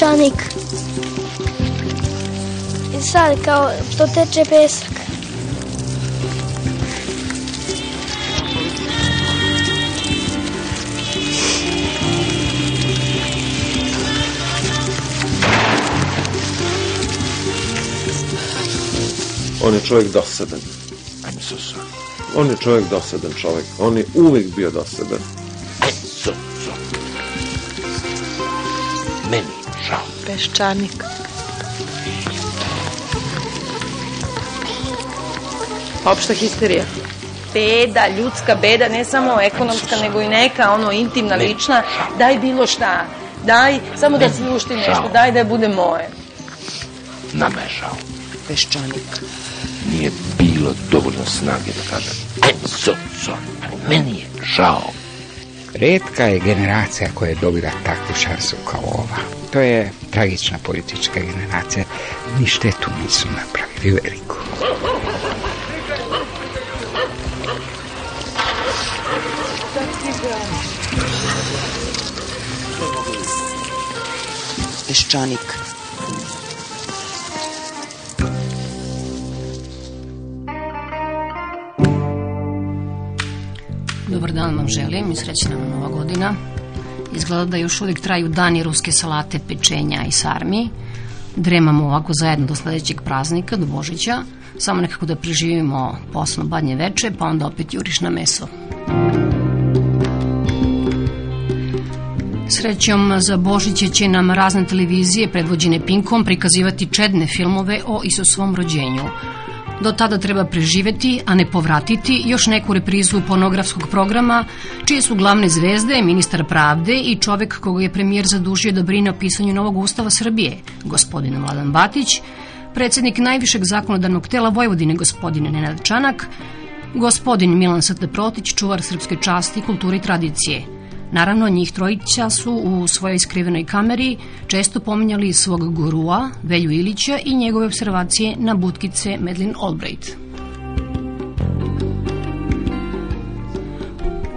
peščanik. I sad kao to teče pesak. On je čovjek dosadan. I'm so sorry. On je čovjek dosadan čovjek. On je uvijek bio dosadan. Peščanik. Opšta histerija. Beda, ljudska beda, ne samo ekonomska, nego i neka, ono, intimna, Ne. lična. Daj bilo šta. Daj, samo da se ušti nešto. Žao. Daj da bude moje. Nama je žao. Peščanik. Nije bilo dovoljno snage da kažem I'm so sorry. Meni je žao. Redka je generacija koja je dobila takvu šansu kao ova. To je tragična politička generacija. Ni štetu nisu napravili veliku. Peščanik. Dobar dan vam želim i srećna vam nova godina. Izgleda da još uvijek traju dani ruske salate, pečenja i sarmi. Dremamo ovako zajedno do sledećeg praznika, do Božića. Samo nekako da preživimo posno badnje veče, pa onda opet juriš na meso. Srećom za Božiće će nam razne televizije predvođene Pinkom prikazivati čedne filmove o Isusovom rođenju. Do tada treba preživeti, a ne povratiti još neku reprizu pornografskog programa, čije su glavne zvezde ministar pravde i čovek koga je premijer zadužio da brine o pisanju novog ustava Srbije, gospodin Mladan Batić, predsednik najvišeg zakonodavnog tela Vojvodine, gospodin Nenad Čanak, gospodin Milan Srte Protić, čuvar srpske časti, kulture i tradicije. Naravno, njih trojića su u svojoj skrivenoj kameri često pominjali svog gurua, Velju Ilića i njegove observacije na butkice Medlin Albright.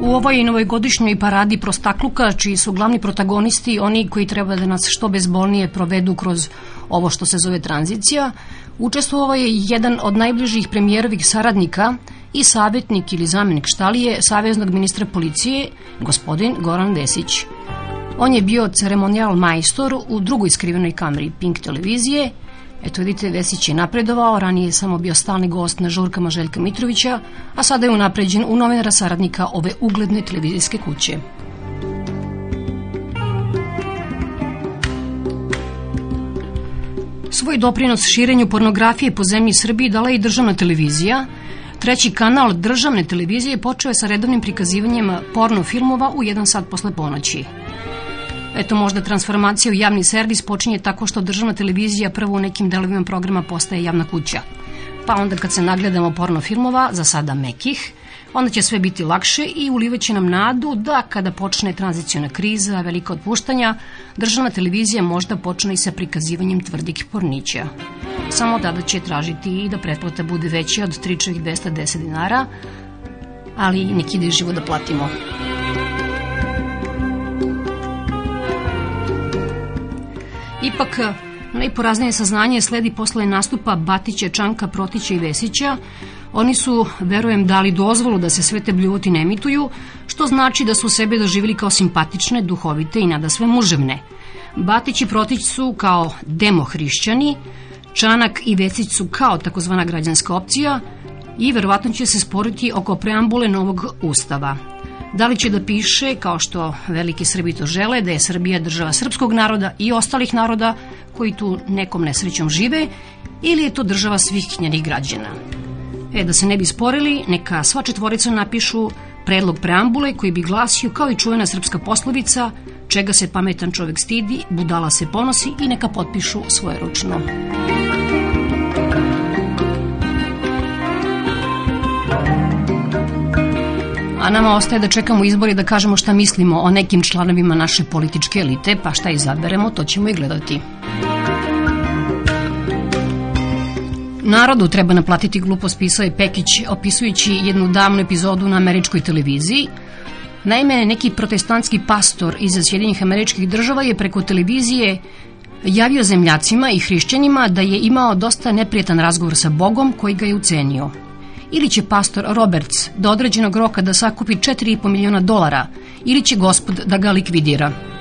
U ovoj novogodišnjoj paradi prostakluka, čiji su glavni protagonisti oni koji treba da nas što bezbolnije provedu kroz ovo što se zove tranzicija, učestvovao je jedan od najbližih premijerovih saradnika i savjetnik ili zamenik štalije Saveznog ministra policije, gospodin Goran Vesić. On je bio ceremonijal majstor u drugoj skrivenoj kameri Pink televizije. Eto vidite, Vesić je napredovao, ranije je samo bio stalni gost na žurkama Željka Mitrovića, a sada je unapređen u novinara saradnika ove ugledne televizijske kuće. Svoj doprinos širenju pornografije po zemlji Srbiji dala je i državna televizija. Treći kanal državne televizije počeo je sa redovnim prikazivanjem porno filmova u jedan sat posle ponoći. Eto možda transformacija u javni servis počinje tako što državna televizija prvo u nekim delovima programa postaje javna kuća. Pa onda kad se nagledamo porno filmova, za sada mekih, onda će sve biti lakše i ulivaće nam nadu da kada počne tranzicijona kriza, velika otpuštanja, državna televizija možda počne i sa prikazivanjem tvrdih pornića. Samo tada će tražiti i da pretplata bude veća od 3210 dinara, ali neki ide živo da platimo. Ipak, najporaznije saznanje sledi posle nastupa Batića, Čanka, Protića i Vesića. Oni su, verujem, dali dozvolu da se sve te bljuvotine emituju, što znači da su sebe doživjeli kao simpatične, duhovite i nada sve muževne. Batić i Protić su kao demohrišćani, Čanak i Vesić su kao takozvana građanska opcija i verovatno će se sporiti oko preambule novog ustava. Da li će da piše, kao što veliki Srbi to žele, da je Srbija država srpskog naroda i ostalih naroda koji tu nekom nesrećom žive, ili je to država svih njenih građana? E, da se ne bi sporili, neka sva četvorica napišu predlog preambule koji bi glasio kao i čuvena srpska poslovica čega se pametan čovek stidi, budala se ponosi i neka potpišu svoje ručno. A nama ostaje da čekamo izbor i da kažemo šta mislimo o nekim članovima naše političke elite, pa šta izaberemo, to ćemo i gledati. Narodu treba naplatiti glupost pisao je Pekić opisujući jednu davnu epizodu na američkoj televiziji. Naime, neki protestantski pastor iz Sjedinjih američkih država je preko televizije javio zemljacima i hrišćanima da je imao dosta neprijetan razgovor sa Bogom koji ga je ucenio. Ili će pastor Roberts do određenog roka da sakupi 4,5 miliona dolara, ili će gospod da ga likvidira.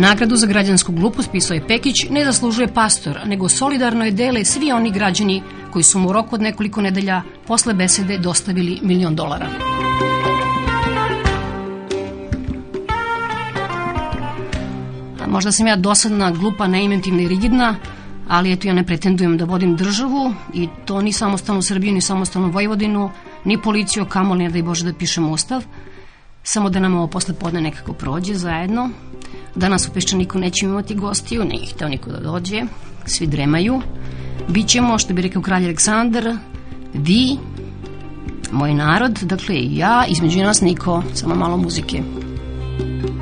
Nagradu za građansku glupost, pisao je Pekić, ne zaslužuje pastor, nego solidarno je dele svi oni građani koji su mu u roku od nekoliko nedelja posle besede dostavili milion dolara. Možda sam ja dosadna, glupa, neinventivna i rigidna, ali eto ja ne pretendujem da vodim državu i to ni samostalnu Srbiju, ni samostalnu Vojvodinu, ni policiju, kamol ne da i Bože da pišem ustav. Samo da nam ovo posle podne nekako prođe zajedno. Danas u Peščaniku nećemo imati gostiju, nije hteo niko da dođe, svi dremaju. Bićemo, što bi rekao kralj Aleksandar, vi, moj narod, dakle ja, između nas niko, samo malo muzike. Peščanik.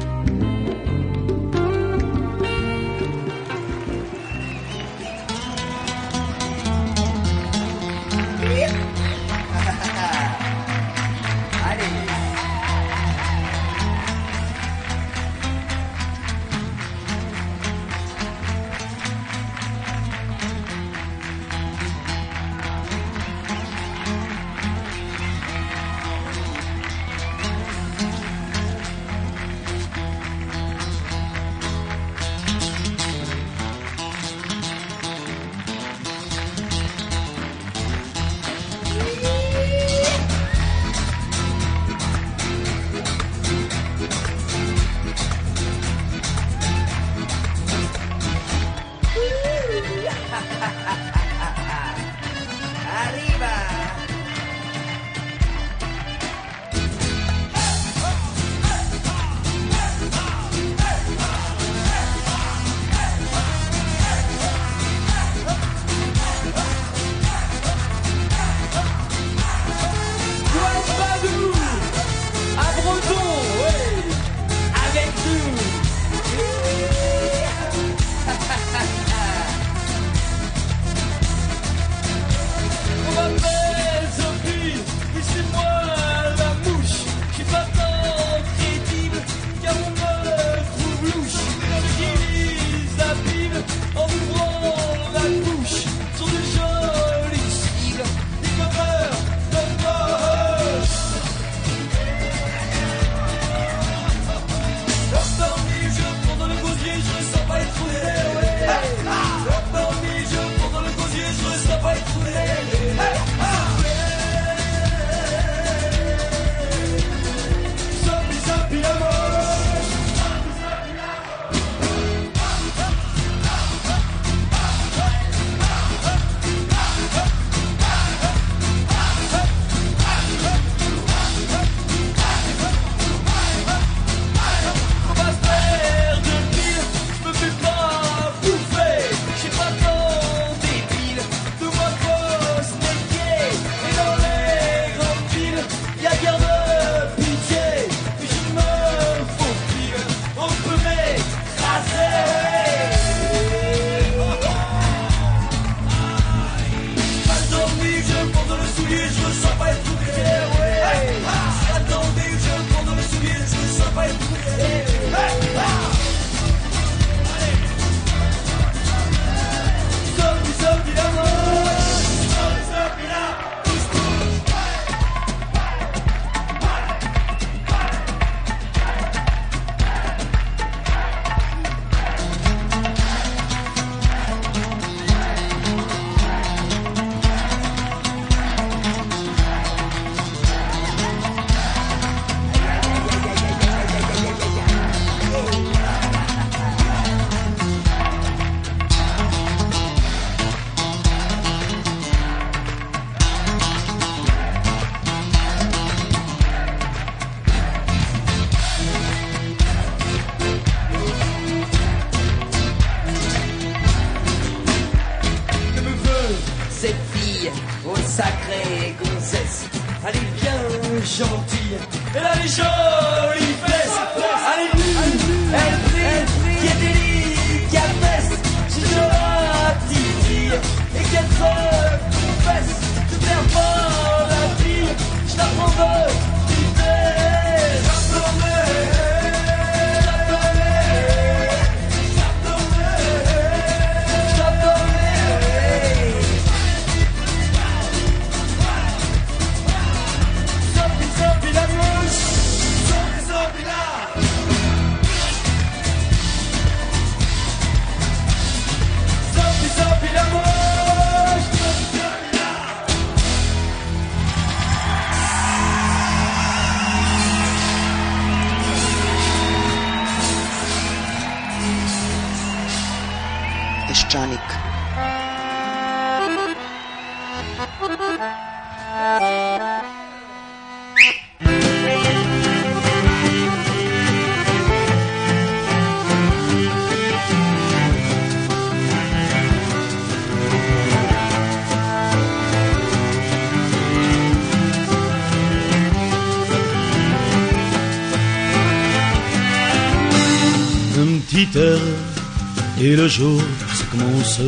Ça commence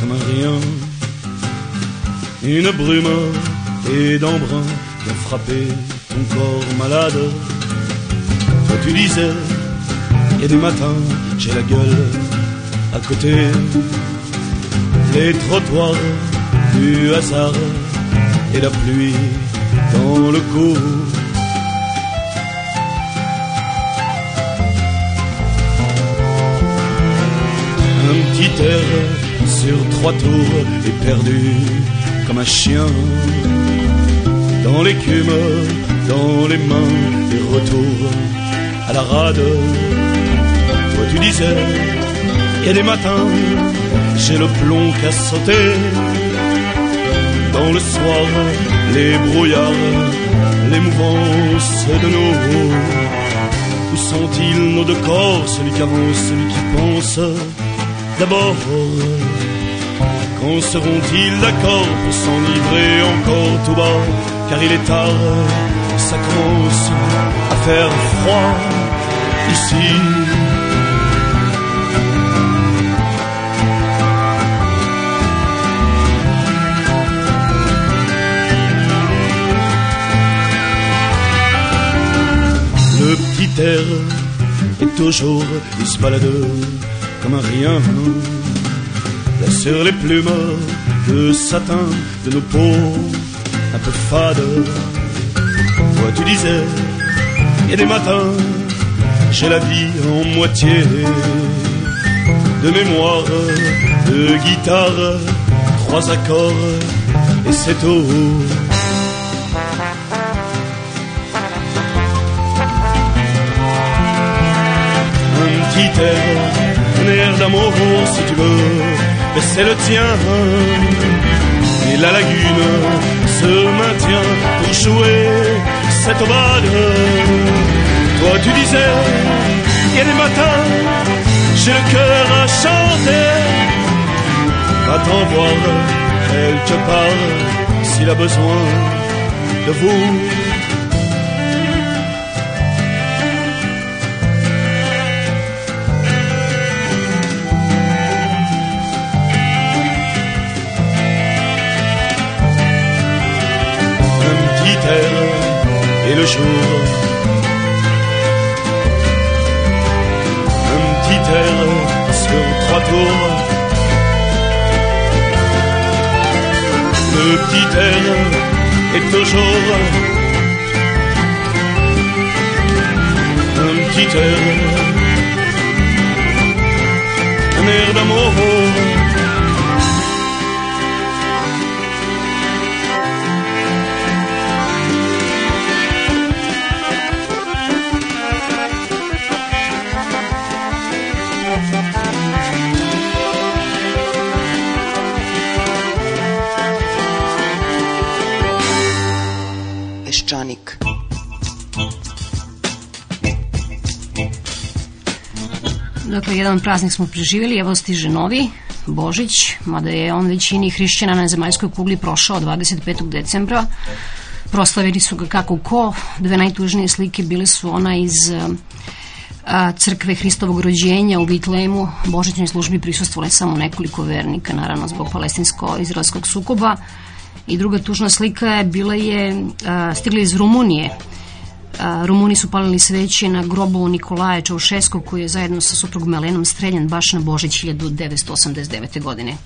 comme un rien. Une brume et d'embrun qui a frappé ton corps malade. Toi tu disais, il y a des matins, j'ai la gueule à côté. Les trottoirs du hasard et la pluie dans le cou. Un petit air sur trois tours et perdu comme un chien dans l'écume, dans les mains et retour à la rade. Toi tu disais, il y a des matins, j'ai le plomb qui a sauté. Dans le soir, les brouillards, les mouvances de nos où sont-ils nos deux corps, celui qui avance, celui qui pense? D'abord, quand seront-ils d'accord pour s'enivrer encore tout bas? Car il est tard, ça commence à faire froid ici. Le petit air est toujours, il se comme rien. Sur les plumes de satin de nos peaux un peu fades. Toi tu disais, il y a des matins, j'ai la vie en moitié. De mémoire, de guitare, trois accords et c'est tout. Un petit air air d'amour si tu veux, mais c'est le tien. Et la lagune se maintient pour jouer cette ovade. Toi tu disais, il y a des matins, j'ai le cœur à chanter. Va-t'en voir, te parle s'il a besoin de vous. Le jour. Un petit air sur trois tours. Le petit air est toujours un petit air, un air d'amour. Dakle, jedan praznik smo preživjeli, evo stiže novi, Božić, mada je on većini hrišćana na zemaljskoj kugli prošao 25. decembra. Proslavili su ga kako ko. Dve najtužnije slike bile su ona iz a, crkve Hristovog rođenja u Vitlemu. Božićnoj službi prisustvovali samo nekoliko vernika, naravno zbog palestinsko-izraelskog sukoba. I druga tužna slika je bila je a, stigla iz Rumunije. Rumuni su palili sveće na grobu Nikolaja Čaušeskog koji je zajedno sa suprugom Melenom streljan baš na Božić 1989. godine.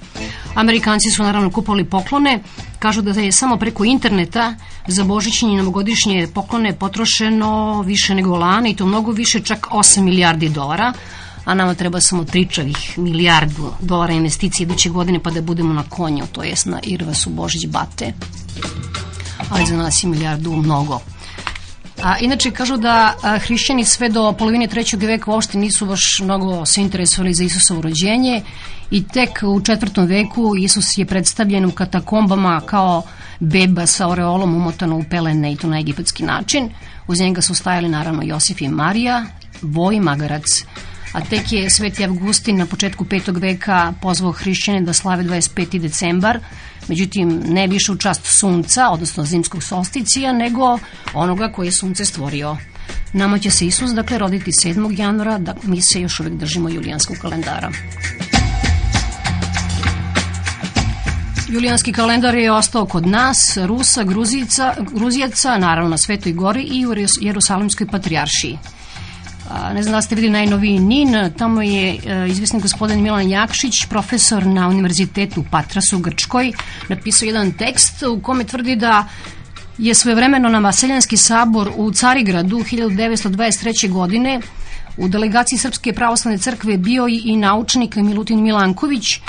Amerikanci su naravno kupovali poklone, kažu da je samo preko interneta za božićnje i novogodišnje poklone potrošeno više nego lane i to mnogo više, čak 8 milijardi dolara a nama treba samo tričavih milijardu dolara investicije iduće godine pa da budemo na konju, to jest na Irvasu Božić Bate. Ali za nas je milijardu mnogo. A, inače kažu da a, hrišćani sve do polovine trećeg veka uopšte nisu baš mnogo se interesovali za Isusovo rođenje i tek u četvrtom veku Isus je predstavljen u katakombama kao beba sa oreolom umotano u pelene i to na egipatski način. Uz njega su stajali naravno Josif i Marija, Voj Magarac. A tek je Sveti Avgustin na početku petog veka pozvao hrišćane da slave 25. decembar, međutim ne više u čast sunca, odnosno zimskog solsticija, nego onoga koji je sunce stvorio. Nama će se Isus, dakle, roditi 7. januara, da mi se još uvek držimo julijanskog kalendara. Julijanski kalendar je ostao kod nas, Rusa, Gruzica, Gruzijaca, naravno na Svetoj gori i u Jerusalimskoj patrijaršiji. Ne znam da ste videli najnoviji NIN, tamo je e, izvesni gospodin Milan Jakšić, profesor na univerzitetu Patrasu u Grčkoj, napisao jedan tekst u kome tvrdi da je svojevremeno na Vaseljanski sabor u Carigradu 1923. godine u delegaciji Srpske pravoslavne crkve bio i, naučnik Milutin Milanković,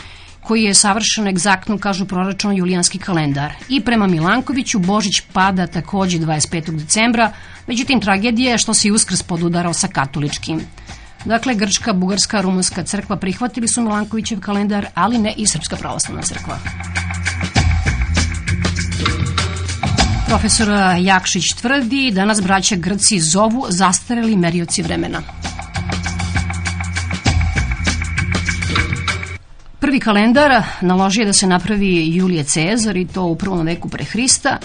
koji je savršeno egzaktno, kažu proračun julijanski kalendar. I prema Milankoviću Božić pada takođe 25. decembra, međutim tragedija je što se i uskrs podudarao sa katoličkim. Dakle, Grčka, Bugarska, Rumunska crkva prihvatili su Milankovićev kalendar, ali ne i Srpska pravoslavna crkva. Profesor Jakšić tvrdi da nas braća Grci zovu zastareli merioci vremena. Prvi kalendar naložio da se napravi Julije Cezar i to u prvom veku pre Hrista.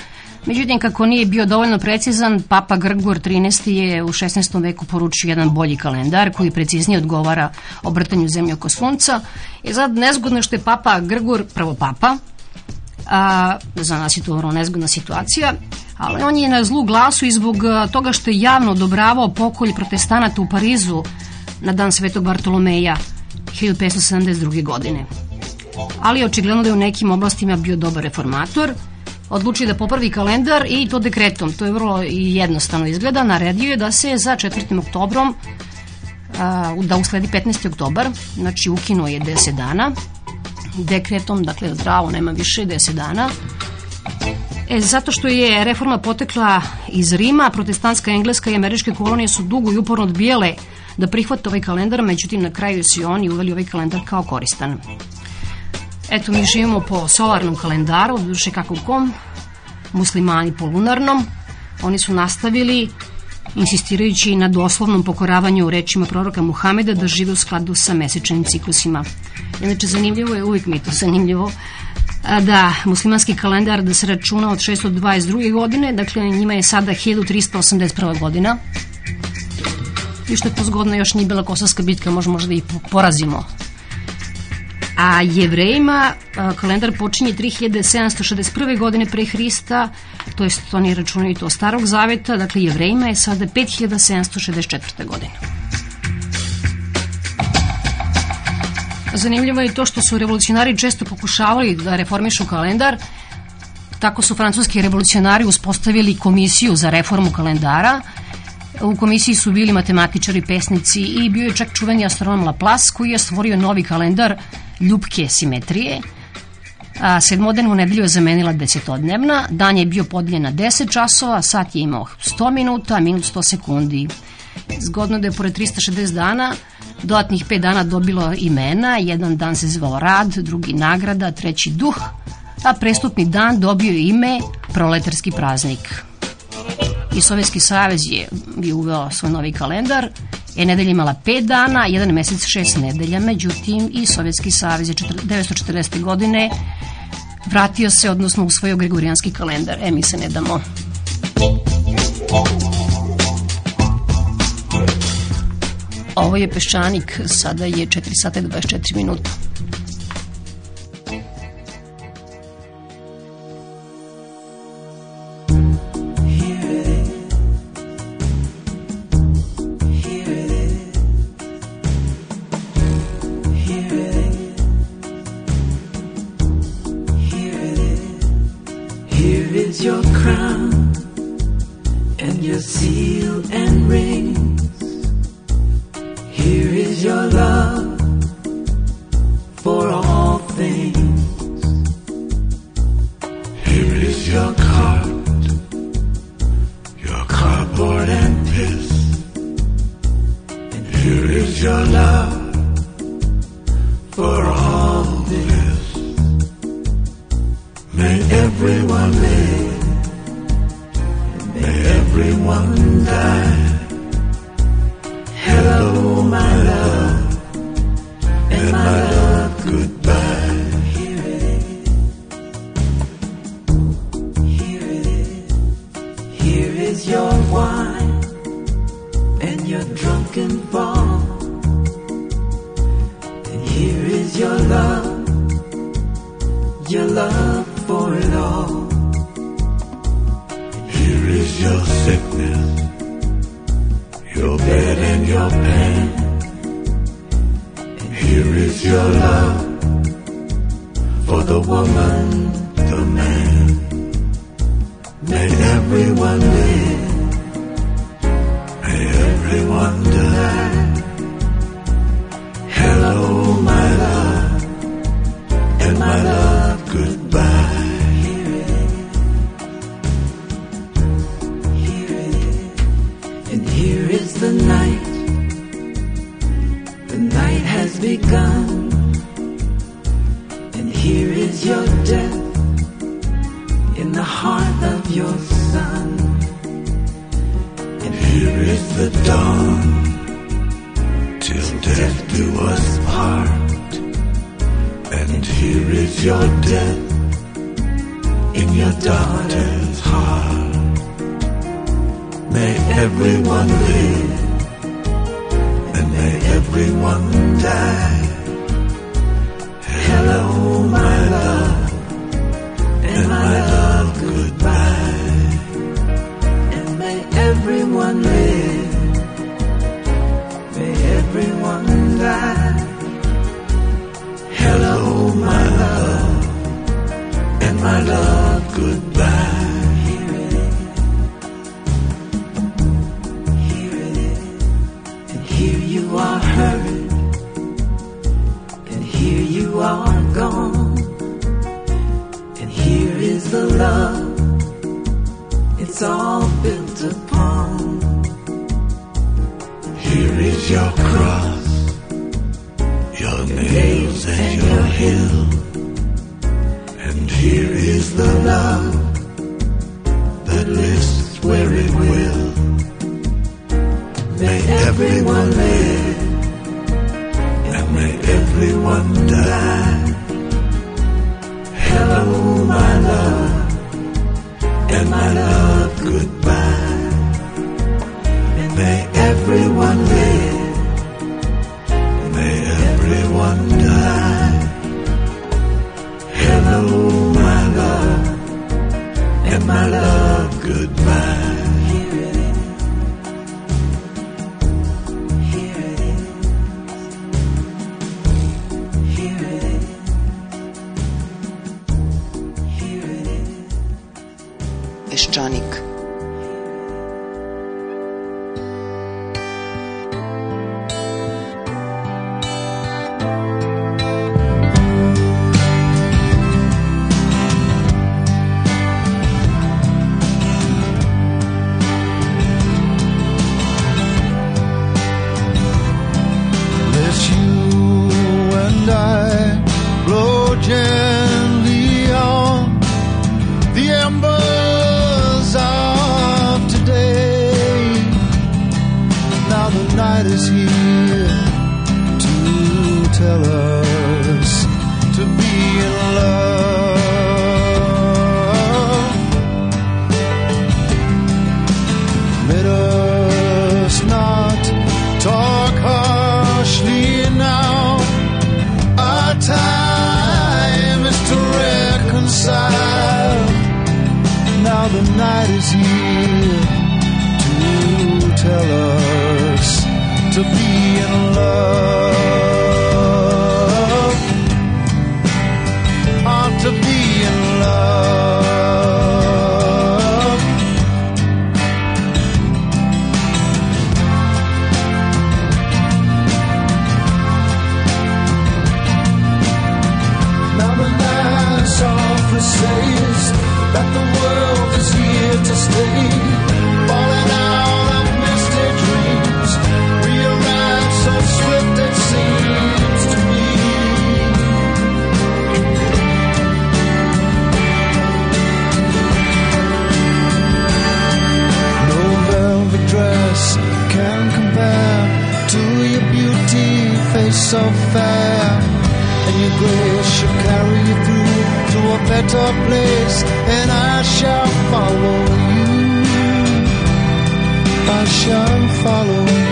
Međutim, kako nije bio dovoljno precizan, Papa Grgor 13. je u 16. veku poručio jedan bolji kalendar koji preciznije odgovara obrtanju zemlje oko sunca. I sad nezgodno što je Papa Grgor, prvo Papa, a, za nas je to vrlo nezgodna situacija, ali on je na zlu glasu i zbog toga što je javno odobravao pokolj protestanata u Parizu na dan Svetog Bartolomeja 1572. godine. Ali očigledno da je u nekim oblastima bio dobar reformator, odlučio da popravi kalendar i to dekretom. To je vrlo jednostavno izgleda. Naredio je da se za 4. oktobrom da usledi 15. oktobar, znači ukinuo je 10 dana dekretom, dakle zdravo, nema više 10 dana. E, zato što je reforma potekla iz Rima, protestantska engleska i američke kolonije su dugo i uporno odbijele da prihvate ovaj kalendar, međutim na kraju su oni uveli ovaj kalendar kao koristan. Eto, mi živimo po solarnom kalendaru, duše kako kom, muslimani po lunarnom. Oni su nastavili, insistirajući na doslovnom pokoravanju rečima proroka Muhameda da žive u skladu sa mesečnim ciklusima. Inače, zanimljivo je, uvijek mi je to zanimljivo, da muslimanski kalendar da se računa od 622. godine, dakle njima je sada 1381. godina, i što je to zgodno još nije bila kosovska bitka, možemo možda i porazimo. A jevrejima kalendar počinje 3761. godine pre Hrista, to jest oni računaju to starog zaveta, dakle jevrejima je sada 5764. godine. Zanimljivo je to što su revolucionari često pokušavali da reformišu kalendar, tako su francuski revolucionari uspostavili komisiju za reformu kalendara, U komisiji su bili matematičari, pesnici i bio je čak čuveni astronom Laplace koji je stvorio novi kalendar ljubke simetrije. A sedmodnevnu nedelju je zamenila desetodnevna, dan je bio podeljen na 10 časova, sat je imao 100 minuta, minut 100 sekundi. Zgodno da je pored 360 dana dodatnih 5 dana dobilo imena, jedan dan se zvao rad, drugi nagrada, treći duh, a prestupni dan dobio ime proletarski praznik i Sovjetski savez je, je uveo svoj novi kalendar je nedelja imala 5 dana, jedan mesec 6 nedelja, međutim i Sovjetski savez je 1940. godine vratio se, odnosno usvojio Gregorijanski kalendar. E, mi se ne damo. Ovo je Peščanik, sada je 4 sata i 24 minuta. good. everyone live, may everyone die. Hello, my love, and my love, goodbye. here you are hurried, and here you are gone, and here is the love, it's all built. Can compare to your beauty, face so fair. And your grace shall carry you through to a better place, and I shall follow you. I shall follow you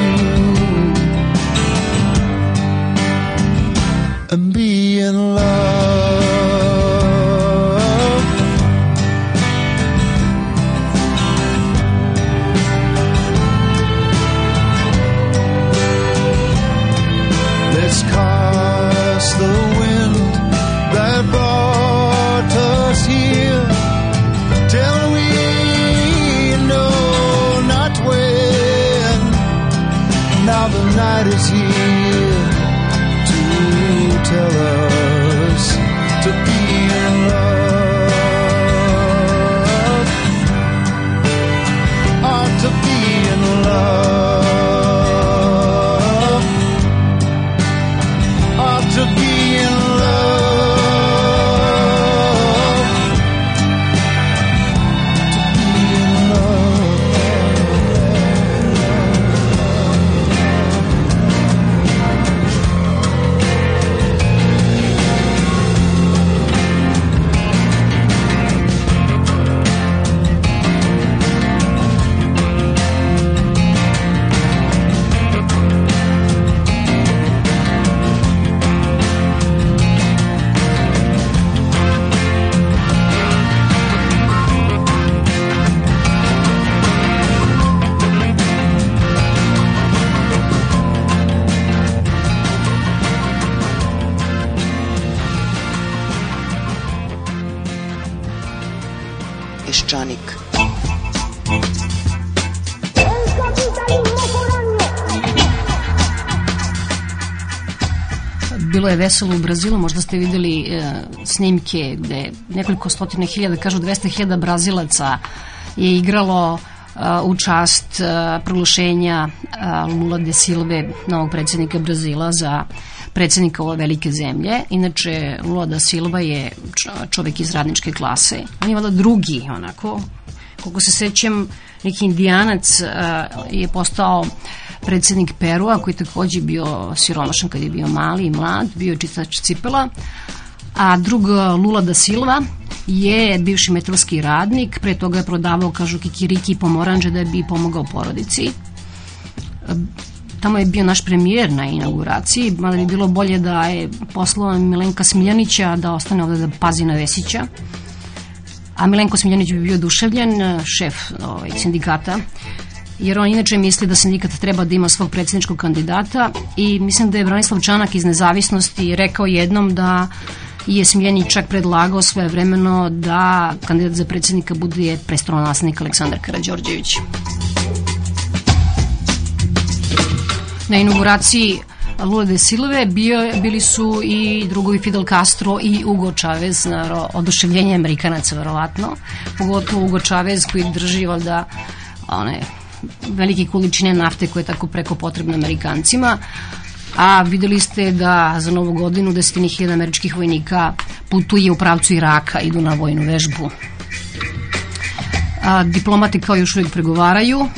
je veselo u Brazilu, možda ste videli e, snimke gde nekoliko stotine hiljada, kažu 200 hiljada Brazilaca je igralo e, u čast e, proglašenja e, Lula de Silve, novog predsjednika Brazila za predsjednika ove velike zemlje. Inače, Lula da Silva je čo- čovjek iz radničke klase. On je valjda drugi, onako, koliko se sećam, neki indijanac e, je postao predsjednik Perua, koji je takođe bio siromašan kad je bio mali i mlad, bio je čitač cipela, a drug Lula da Silva je bivši metalski radnik, pre toga je prodavao, kažu, kikiriki i pomoranđe da bi pomogao porodici. Tamo je bio naš premijer na inauguraciji, mada bi bilo bolje da je poslao Milenka Smiljanića da ostane ovde da pazi na Vesića. A Milenko Smiljanić bi bio duševljen, šef ovaj, sindikata, jer on inače misli da sindikat treba da ima svog predsjedničkog kandidata i mislim da je Branislav Čanak iz nezavisnosti rekao jednom da je Smiljanić čak predlagao svoje vremeno da kandidat za predsjednika bude prestolonaslednik Aleksandar Karađorđević. Na inauguraciji Lula de Silve bio, bili su i drugovi Fidel Castro i Hugo Chavez, naravno, oduševljenje Amerikanaca verovatno, pogotovo Hugo Chavez koji drži valjda one velike količine nafte koje je tako preko potrebne Amerikancima, a videli ste da za novu godinu desetini hiljada američkih vojnika putuje u pravcu Iraka, idu na vojnu vežbu. A, diplomati kao još uvijek pregovaraju,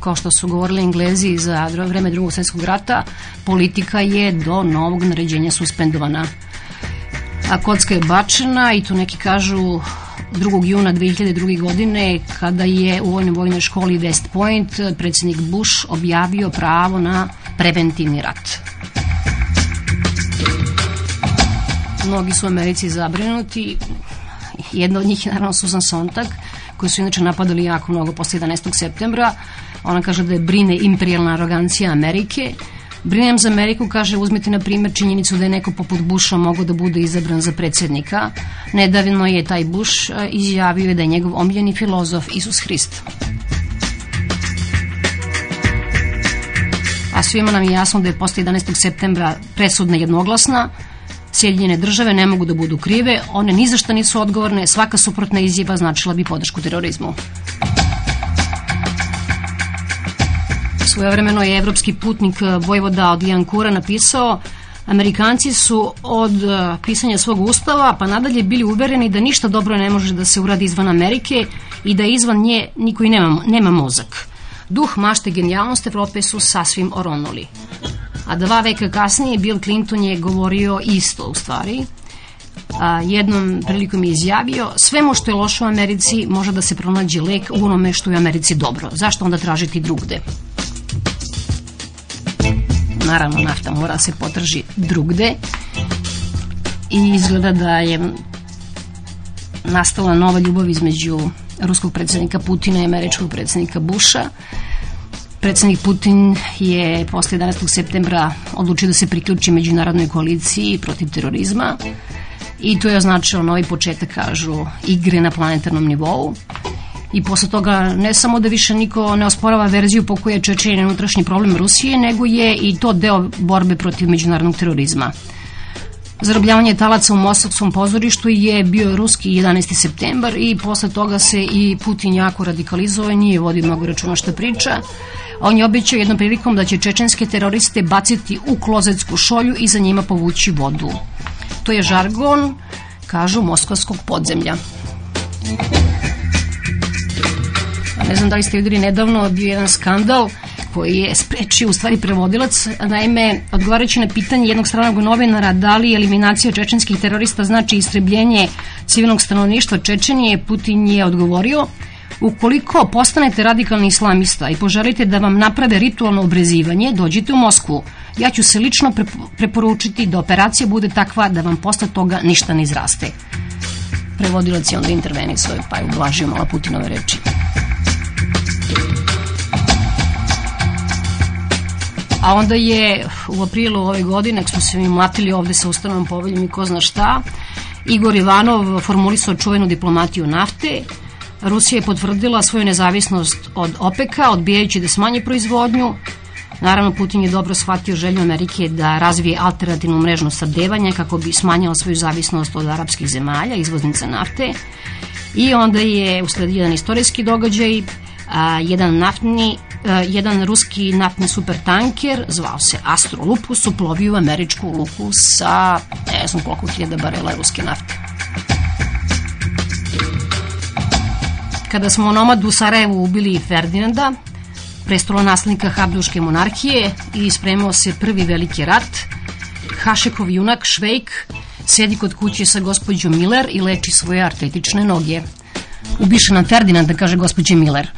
kao što su govorili Englezi za vreme drugog svjetskog rata, politika je do novog naređenja suspendovana. A kocka je bačena i to neki kažu 2. juna 2002. godine kada je u vojnoj vojnoj školi West Point predsjednik Bush objavio pravo na preventivni rat. Mnogi su u Americi zabrinuti. Jedna od njih je naravno Susan Sontag, koji su inače napadali jako mnogo posle 11. septembra. Ona kaže da je brine imperijalna arogancija Amerike. Brinem za Ameriku, kaže, uzmite na primjer činjenicu da je neko poput Busha mogao da bude izabran za predsjednika. Nedavno je taj Bush e, izjavio da je njegov omiljeni filozof Isus Hrist. A svima nam je jasno da je posle 11. septembra presudna jednoglasna, Sjedinjene države ne mogu da budu krive, one ni za šta nisu odgovorne, svaka suprotna izjava značila bi podršku terorizmu. Svojevremeno je evropski putnik eh, Vojvoda od Lijankura napisao Amerikanci su od eh, pisanja svog ustava pa nadalje bili uvereni da ništa dobro ne može da se uradi izvan Amerike i da izvan nje niko i nema, nema mozak. Duh mašte genijalnost Evrope su sasvim oronuli. A dva veka kasnije Bill Clinton je govorio isto u stvari. A, jednom prilikom je izjavio svemu što je loše u Americi može da se pronađe lek u onome što je u Americi dobro. Zašto onda tražiti drugde? Naravno, nafta mora se potraži drugde i izgleda da je nastala nova ljubav između ruskog predsednika Putina i američkog predsednika Busha. Predsednik Putin je posle 11. septembra odlučio da se priključi međunarodnoj koaliciji protiv terorizma i to je označilo novi početak, kažu, igre na planetarnom nivou. I posle toga ne samo da više niko ne osporava verziju po kojoj je Čečenje unutrašnji problem Rusije, nego je i to deo borbe protiv međunarodnog terorizma. Zarobljavanje talaca u Mostovskom pozorištu je bio ruski 11. septembar i posle toga se i Putin jako radikalizovao i nije vodio mnogo računa što priča. On je obećao jednom prilikom da će čečenske teroriste baciti u klozetsku šolju i za njima povući vodu. To je žargon, kažu, moskvskog podzemlja. Ne znam da li ste videli nedavno bio jedan skandal koji je sprečio u stvari prevodilac. Naime, odgovarajući na pitanje jednog stranog novinara da li eliminacija čečenskih terorista znači istrebljenje civilnog stanovništva Čečenije, Putin je odgovorio Ukoliko postanete radikalni islamista i poželite da vam naprave ritualno obrezivanje, dođite u Moskvu. Ja ću se lično preporučiti da operacija bude takva da vam posle toga ništa ne izraste. Prevodilac je onda intervenisao pa je ublažio malo Putinove reči. A onda je u aprilu ove godine, ako smo se mi mlatili ovde sa ustanovom poveljom i ko zna šta, Igor Ivanov formulisao čuvenu diplomatiju nafte, Rusija je potvrdila svoju nezavisnost od OPEC-a, odbijajući da smanje proizvodnju. Naravno, Putin je dobro shvatio želju Amerike da razvije alternativnu mrežnu sadevanja kako bi smanjala svoju zavisnost od arapskih zemalja, izvoznica nafte. I onda je usledio jedan istorijski događaj, a, jedan naftni jedan ruski naftni supertanker zvao se Astrolupus uplovio u američku luku sa ne znam koliko hiljada barela ruske nafte. Kada smo onomad u Sarajevu ubili Ferdinanda, naslednika Habduške monarhije i spremao se prvi veliki rat, Hašekov junak Švejk sedi kod kuće sa gospođom Miller i leči svoje artetične noge. Ubiše nam Ferdinanda, kaže gospođe Miller.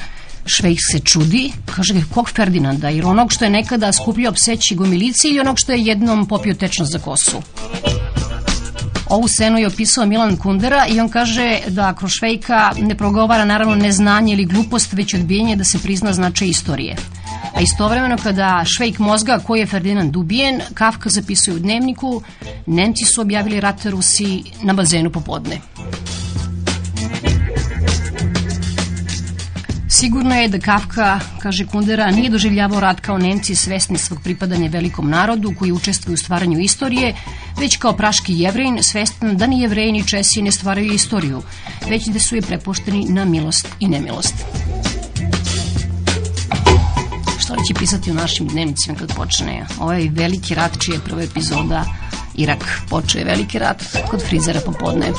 Švejk se čudi, kaže kog Ferdinanda, jer onog što je nekada skupljao pseći gomilici ili onog što je jednom popio tečnost za kosu. Ovu scenu je opisao Milan Kundera i on kaže da kroz Švejka ne progovara naravno neznanje ili glupost, već odbijenje da se prizna značaj istorije. A istovremeno kada Švejk mozga koji je Ferdinand ubijen, Kafka zapisuje u dnevniku, Nemci su objavili rat Rusiji na bazenu popodne. Sigurno je da Kafka, kaže Kundera, nije doživljavao rat kao Nemci svesni svog pripadanja velikom narodu koji učestvuje u stvaranju istorije, već kao praški jevrejin svestan da ni jevreji ni Česi ne stvaraju istoriju, već da su je prepušteni na milost i nemilost. Šta li će pisati u našim dnevnicima kad počne ovaj veliki rat čija je prva epizoda Irak. Počeo je veliki rat kod frizera popodne.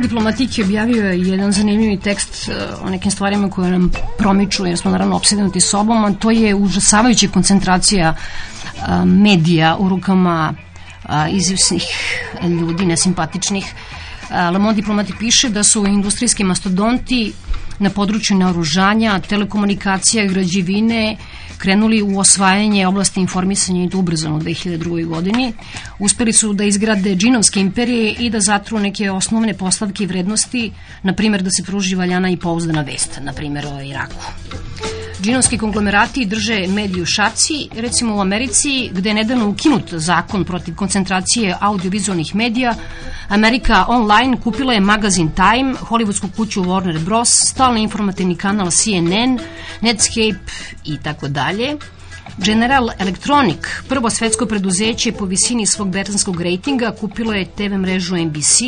Monde Diplomatique je objavio jedan zanimljivi tekst e, o nekim stvarima koje nam promiču, jer smo naravno obsedenuti sobom, a to je užasavajuća koncentracija e, medija u rukama izvisnih ljudi, nesimpatičnih. Le Monde Diplomatique piše da su industrijski mastodonti na području naoružanja, telekomunikacija građevine krenuli u osvajanje oblasti informisanja i to ubrzano u 2002. godini. Uspeli su da izgrade džinovske imperije i da zatru neke osnovne postavke i vrednosti, na primjer da se pruži valjana i pouzdana vest, na primjer o Iraku. Džinovski konglomerati drže mediju šaci, recimo u Americi, gde je nedavno ukinut zakon protiv koncentracije audiovizualnih medija, Amerika Online kupila je magazin Time, hollywoodsku kuću Warner Bros, stalni informativni kanal CNN, Netscape i tako dalje. General Electronic, prvo svetsko preduzeće po visini svog betanskog rejtinga, kupilo je TV mrežu NBC.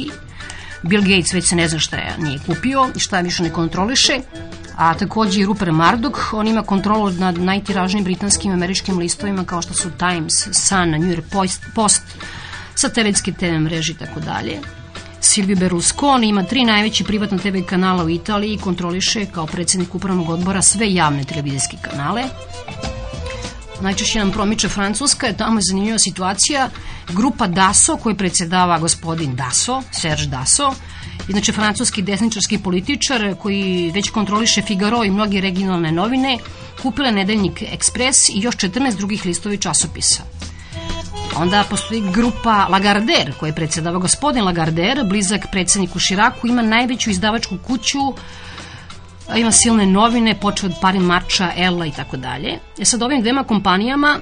Bill Gates već se ne zna šta je nije kupio i šta više ne kontroliše a takođe i Rupert Murdoch, on ima kontrolu nad najtiražnijim britanskim američkim listovima kao što su Times, Sun, New York Post, satelitske TV mreže i tako dalje. Silvio Berlusconi ima tri najveće privatne TV kanala u Italiji i kontroliše kao predsednik upravnog odbora sve javne televizijske kanale. Najčešće nam promiče Francuska, je tamo je zanimljiva situacija. Grupa DASO, koju predsedava gospodin Daso, Serge Daso, Inače, francuski desničarski političar koji već kontroliše Figaro i mnoge regionalne novine, kupila nedeljnik Ekspres i još 14 drugih listovi časopisa. Onda postoji grupa Lagardère, koja je predsedava gospodin Lagardère, blizak predsedniku Širaku, ima najveću izdavačku kuću, ima silne novine, počeo od Pari Marča, Ella i tako dalje. E sad ovim dvema kompanijama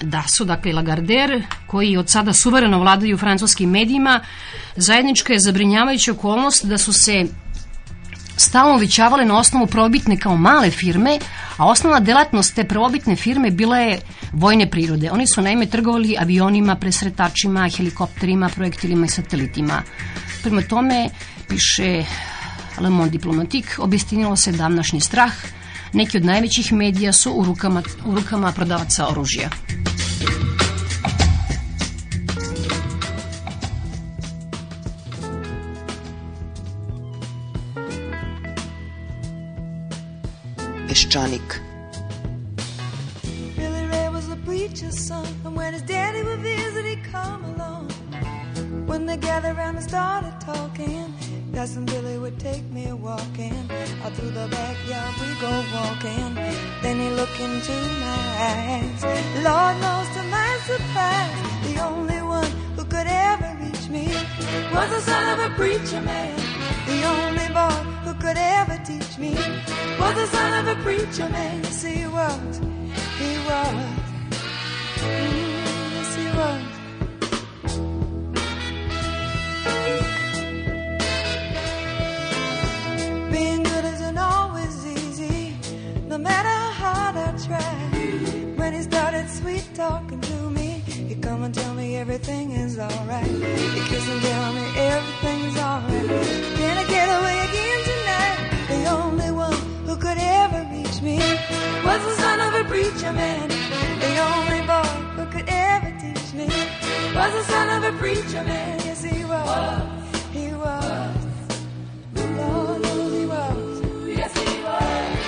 da su, dakle, Lagardère, koji od sada suvereno vladaju francuskim medijima, zajednička je zabrinjavajuća okolnost da su se stalno uvećavale na osnovu probitne kao male firme, a osnovna delatnost te probitne firme bila je vojne prirode. Oni su naime trgovali avionima, presretačima, helikopterima, projektilima i satelitima. Prema tome, piše Le Monde Diplomatique, objestinilo se davnašnji strah, neki od najvećih medija su u rukama, u rukama prodavaca oružja. Peščanik. Billy Ray was a preacher's son And when his daddy would visit he'd come along. When they gathered around and started talking Cousin Billy would take me walking. Out through the backyard we go walking. Then he looked into my eyes. Lord knows to my surprise The only one who could ever reach me Was the son of a preacher man. The only boy who could ever teach me Was the son of a preacher man. Yes he was, he was. Mm, talking to me, he come and tell me everything is alright. He kiss and tell me everything's alright. Can I get away again tonight? The only one who could ever reach me was the son of a preacher man. The only boy who could ever teach me was the son of a preacher man. Yes, he was. He was. The Lord knows he was. Yes, he was.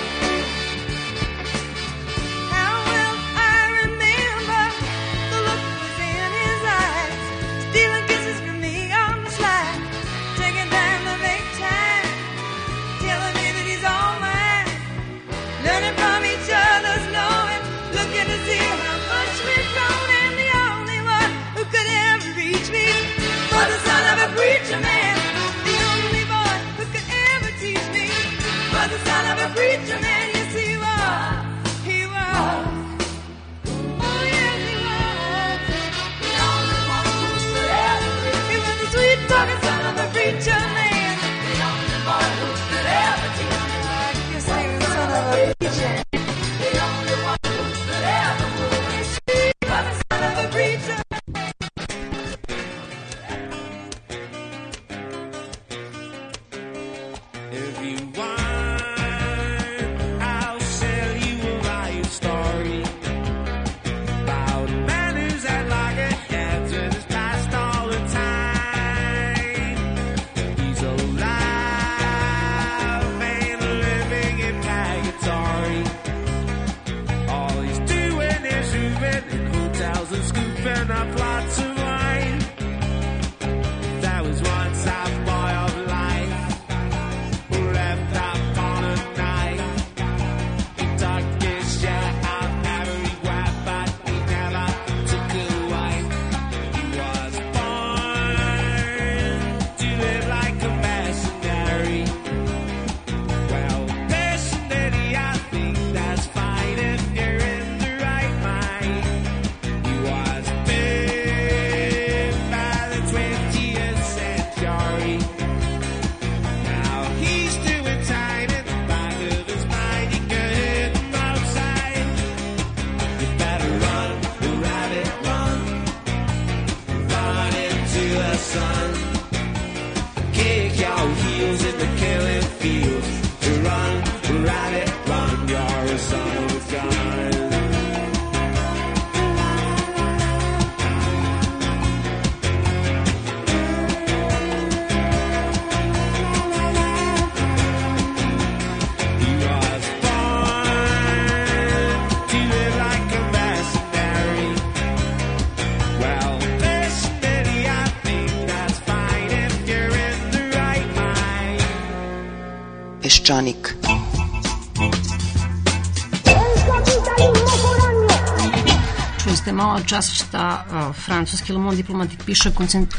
Malo čas šta uh, francuski Le Monde diplomatik piše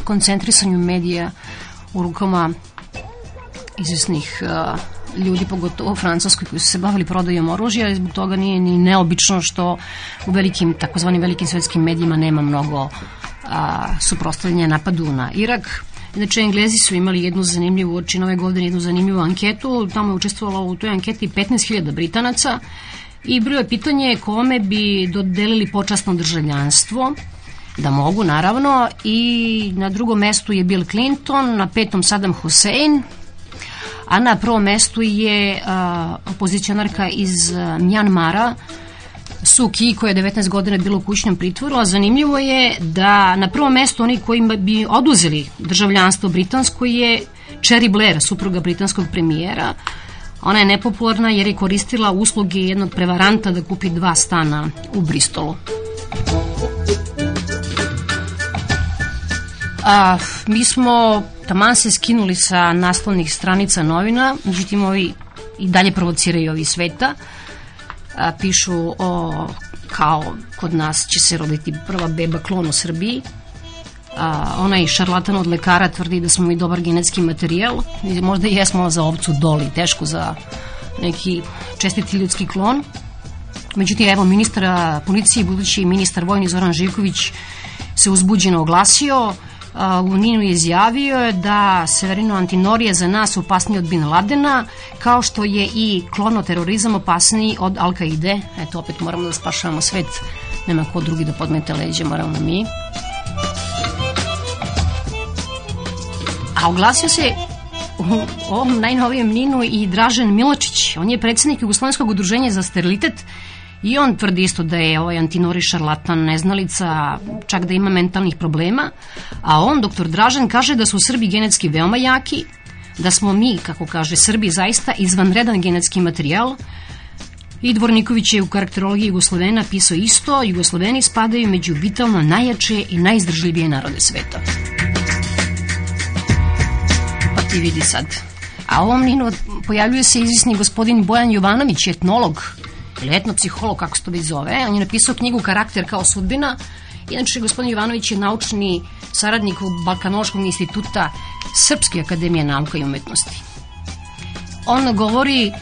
koncentrisanju medija u rukama izvesnih uh, ljudi, pogotovo u Francuskoj, koji su se bavili prodajom oružja i zbog toga nije ni neobično što u velikim, takozvanim velikim svetskim medijima nema mnogo a, suprostavljanja napadu na Irak. Inače, Englezi su imali jednu zanimljivu, oči nove godine jednu zanimljivu anketu, tamo je učestvovalo u toj anketi 15.000 Britanaca i bilo je kome bi dodelili počasno državljanstvo, da mogu naravno, i na drugom mestu je Bill Clinton, na petom Saddam Hussein, a na prvom mestu je a, opozicionarka iz a, Mjanmara, Su Ki, koja je 19 godina bila u kućnom pritvoru, a zanimljivo je da na prvom mestu oni kojima bi oduzeli državljanstvo britansko je Cherry Blair, supruga britanskog premijera. Ona je nepopularna jer je koristila usluge jednog prevaranta da kupi dva stana u Bristolu. A, mi smo taman se skinuli sa naslovnih stranica novina, međutim ovi i dalje provociraju ovi sveta. A, pišu o kao kod nas će se roditi prva beba klon u Srbiji. A, onaj šarlatan od lekara tvrdi da smo mi dobar genetski materijal i možda jesmo za ovcu doli, teško za neki čestiti ljudski klon. Međutim, evo, ministar policije, budući ministar vojni Zoran Živković se uzbuđeno oglasio, u Ninu je izjavio da Severino Antinori je za nas opasniji od Bin Ladena, kao što je i klonoterorizam opasniji od Al-Qaide. Eto, opet moramo da spašavamo svet, nema ko drugi da podmete leđe, moramo mi. A oglasio se u ovom najnovijem Ninu i Dražen Miločić. On je predsednik Jugoslovenskog udruženja za sterilitet i on tvrdi isto da je ovaj Antinori šarlatan, neznalica, čak da ima mentalnih problema. A on, doktor Dražen, kaže da su Srbi genetski veoma jaki, da smo mi, kako kaže Srbi, zaista izvanredan genetski materijal, I Dvorniković je u karakterologiji Jugoslovena pisao isto, Jugosloveni spadaju među vitalno najjače i najizdržljivije narode sveta. Ti vidi sad. A ovom Ninu pojavljuje se izvisni gospodin Bojan Jovanović, etnolog, ili etnopsiholog, kako se to već zove. On je napisao knjigu Karakter kao sudbina. Inače, gospodin Jovanović je naučni saradnik Balkanološkog instituta Srpske akademije nauka i umetnosti. On govori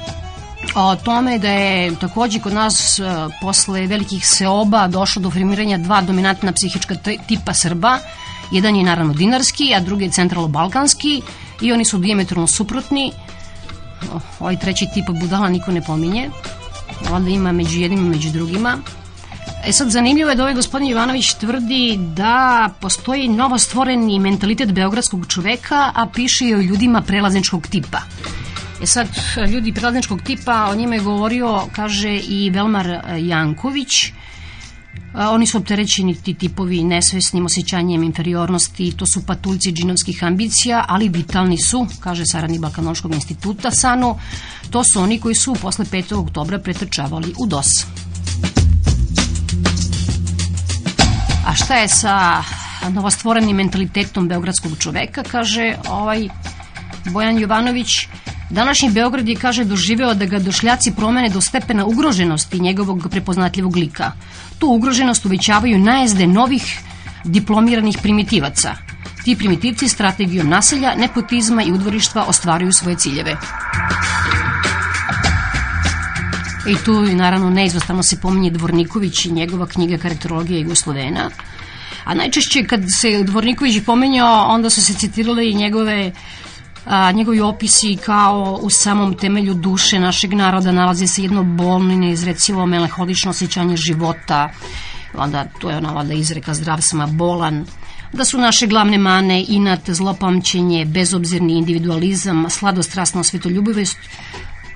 o tome da je takođe kod nas e, posle velikih seoba došlo do formiranja dva dominantna psihička tipa Srba. Jedan je naravno dinarski, a drugi je centralo-balkanski i oni su diametralno suprotni. Ovaj treći tip budala niko ne pominje. Onda ima među jednim i među drugima. E sad, zanimljivo je da ovaj gospodin Jovanović tvrdi da postoji novo stvoreni mentalitet beogradskog čoveka, a piše i o ljudima prelazničkog tipa. E sad, ljudi prelazničkog tipa, o njima je govorio, kaže i Velmar Janković, Oni su opterećeni ti tipovi nesvesnim osjećanjem inferiornosti, to su patuljci džinovskih ambicija, ali vitalni su, kaže saradnik Balkanološkog instituta Sanu, to su oni koji su posle 5. oktobra pretrčavali u DOS. A šta je sa novostvorenim mentalitetom beogradskog čoveka, kaže ovaj Bojan Jovanović, Današnji Beograd je, kaže, doživeo da ga došljaci promene do stepena ugroženosti njegovog prepoznatljivog lika. Tu ugroženost uvećavaju najezde novih diplomiranih primitivaca. Ti primitivci strategijom naselja, nepotizma i udvorištva ostvaruju svoje ciljeve. I tu naravno neizostano se pominje Dvorniković i njegova knjiga Karakterologija Jugoslovena. A najčešće kad se Dvorniković pomenjao, onda su se citirale i njegove a, njegovi opisi kao u samom temelju duše našeg naroda nalazi se jedno bolno i neizrecivo meleholično osjećanje života, onda to je ona valjda izreka zdrav sam, a bolan, da su naše glavne mane inat, zlopamćenje, bezobzirni individualizam, sladostrasna svetoljubivost,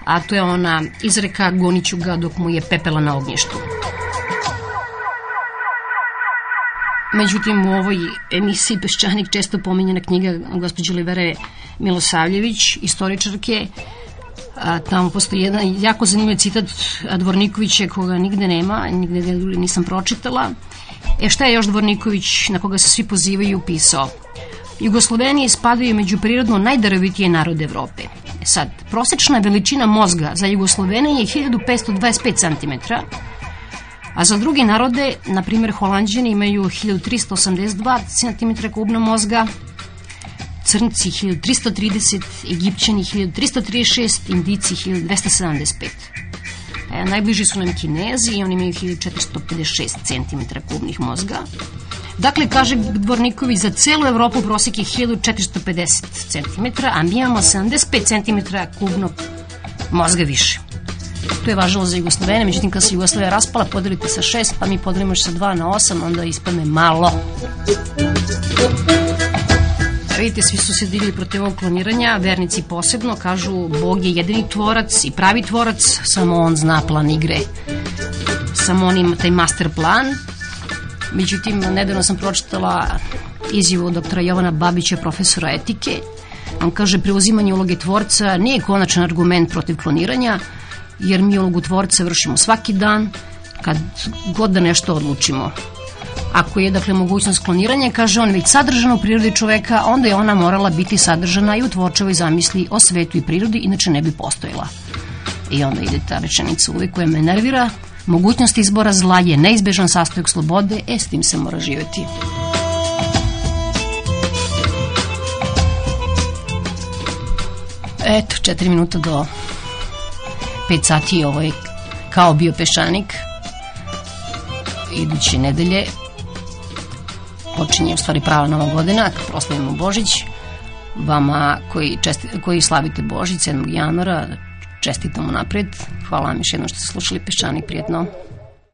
a to je ona izreka goniću ga dok mu je pepela na ognjištu. Međutim, u ovoj emisiji Peščanik često pominjena knjiga gospođe Livere Milosavljević, istoričarke, a, tamo postoji jedan jako zanimljiv citat Dvornikovića koga nigde nema, nigde ga nisam pročitala. E šta je još Dvorniković, na koga se svi pozivaju, pisao? Jugoslovenije spadaju među prirodno najdarovitije narode Evrope. E sad, prosečna veličina mozga za Jugoslovene je 1525 cm, a za druge narode, na primjer Holandžani imaju 1382 cm kubna mozga, Crnci 1330, Egipćani 1336, Indici 1275. E, najbliži su nam Kinezi i oni imaju 1456 cm kubnih mozga. Dakle, kaže Dvorniković, za celu Evropu prosek je 1450 cm, a mi imamo 75 cm kubnog mozga više. To je važilo za Jugoslovene, međutim kad se Jugoslavija raspala, podelite sa 6, pa mi podelimo još sa 2 na 8, onda ispadne malo. Vidite, svi su se digli protiv ovog kloniranja, vernici posebno, kažu Bog je jedini tvorac i pravi tvorac, samo on zna plan igre. Samo on ima taj master plan. Međutim, nedavno sam pročitala izjavu doktora Jovana Babića, profesora etike. On kaže, preuzimanje uloge tvorca nije konačan argument protiv kloniranja, jer mi ulogu tvorca vršimo svaki dan, kad god da nešto odlučimo. Ako je, dakle, mogućnost kloniranja, kaže on, već sadržana u prirodi čoveka, onda je ona morala biti sadržana i u tvorčevoj zamisli o svetu i prirodi, inače ne bi postojala. I onda ide ta rečenica uvijek koja me nervira, mogućnost izbora zla je neizbežan sastojak slobode, e, s tim se mora živeti. Eto, četiri minuta do 5 sati ovo je kao bio peščanik iduće nedelje počinje u stvari prava nova godina proslavimo Božić. Vama koji, česti, koji slavite Božić 7. januara čestitamo napred hvala vam još jednom što ste slušali peščanik prijetno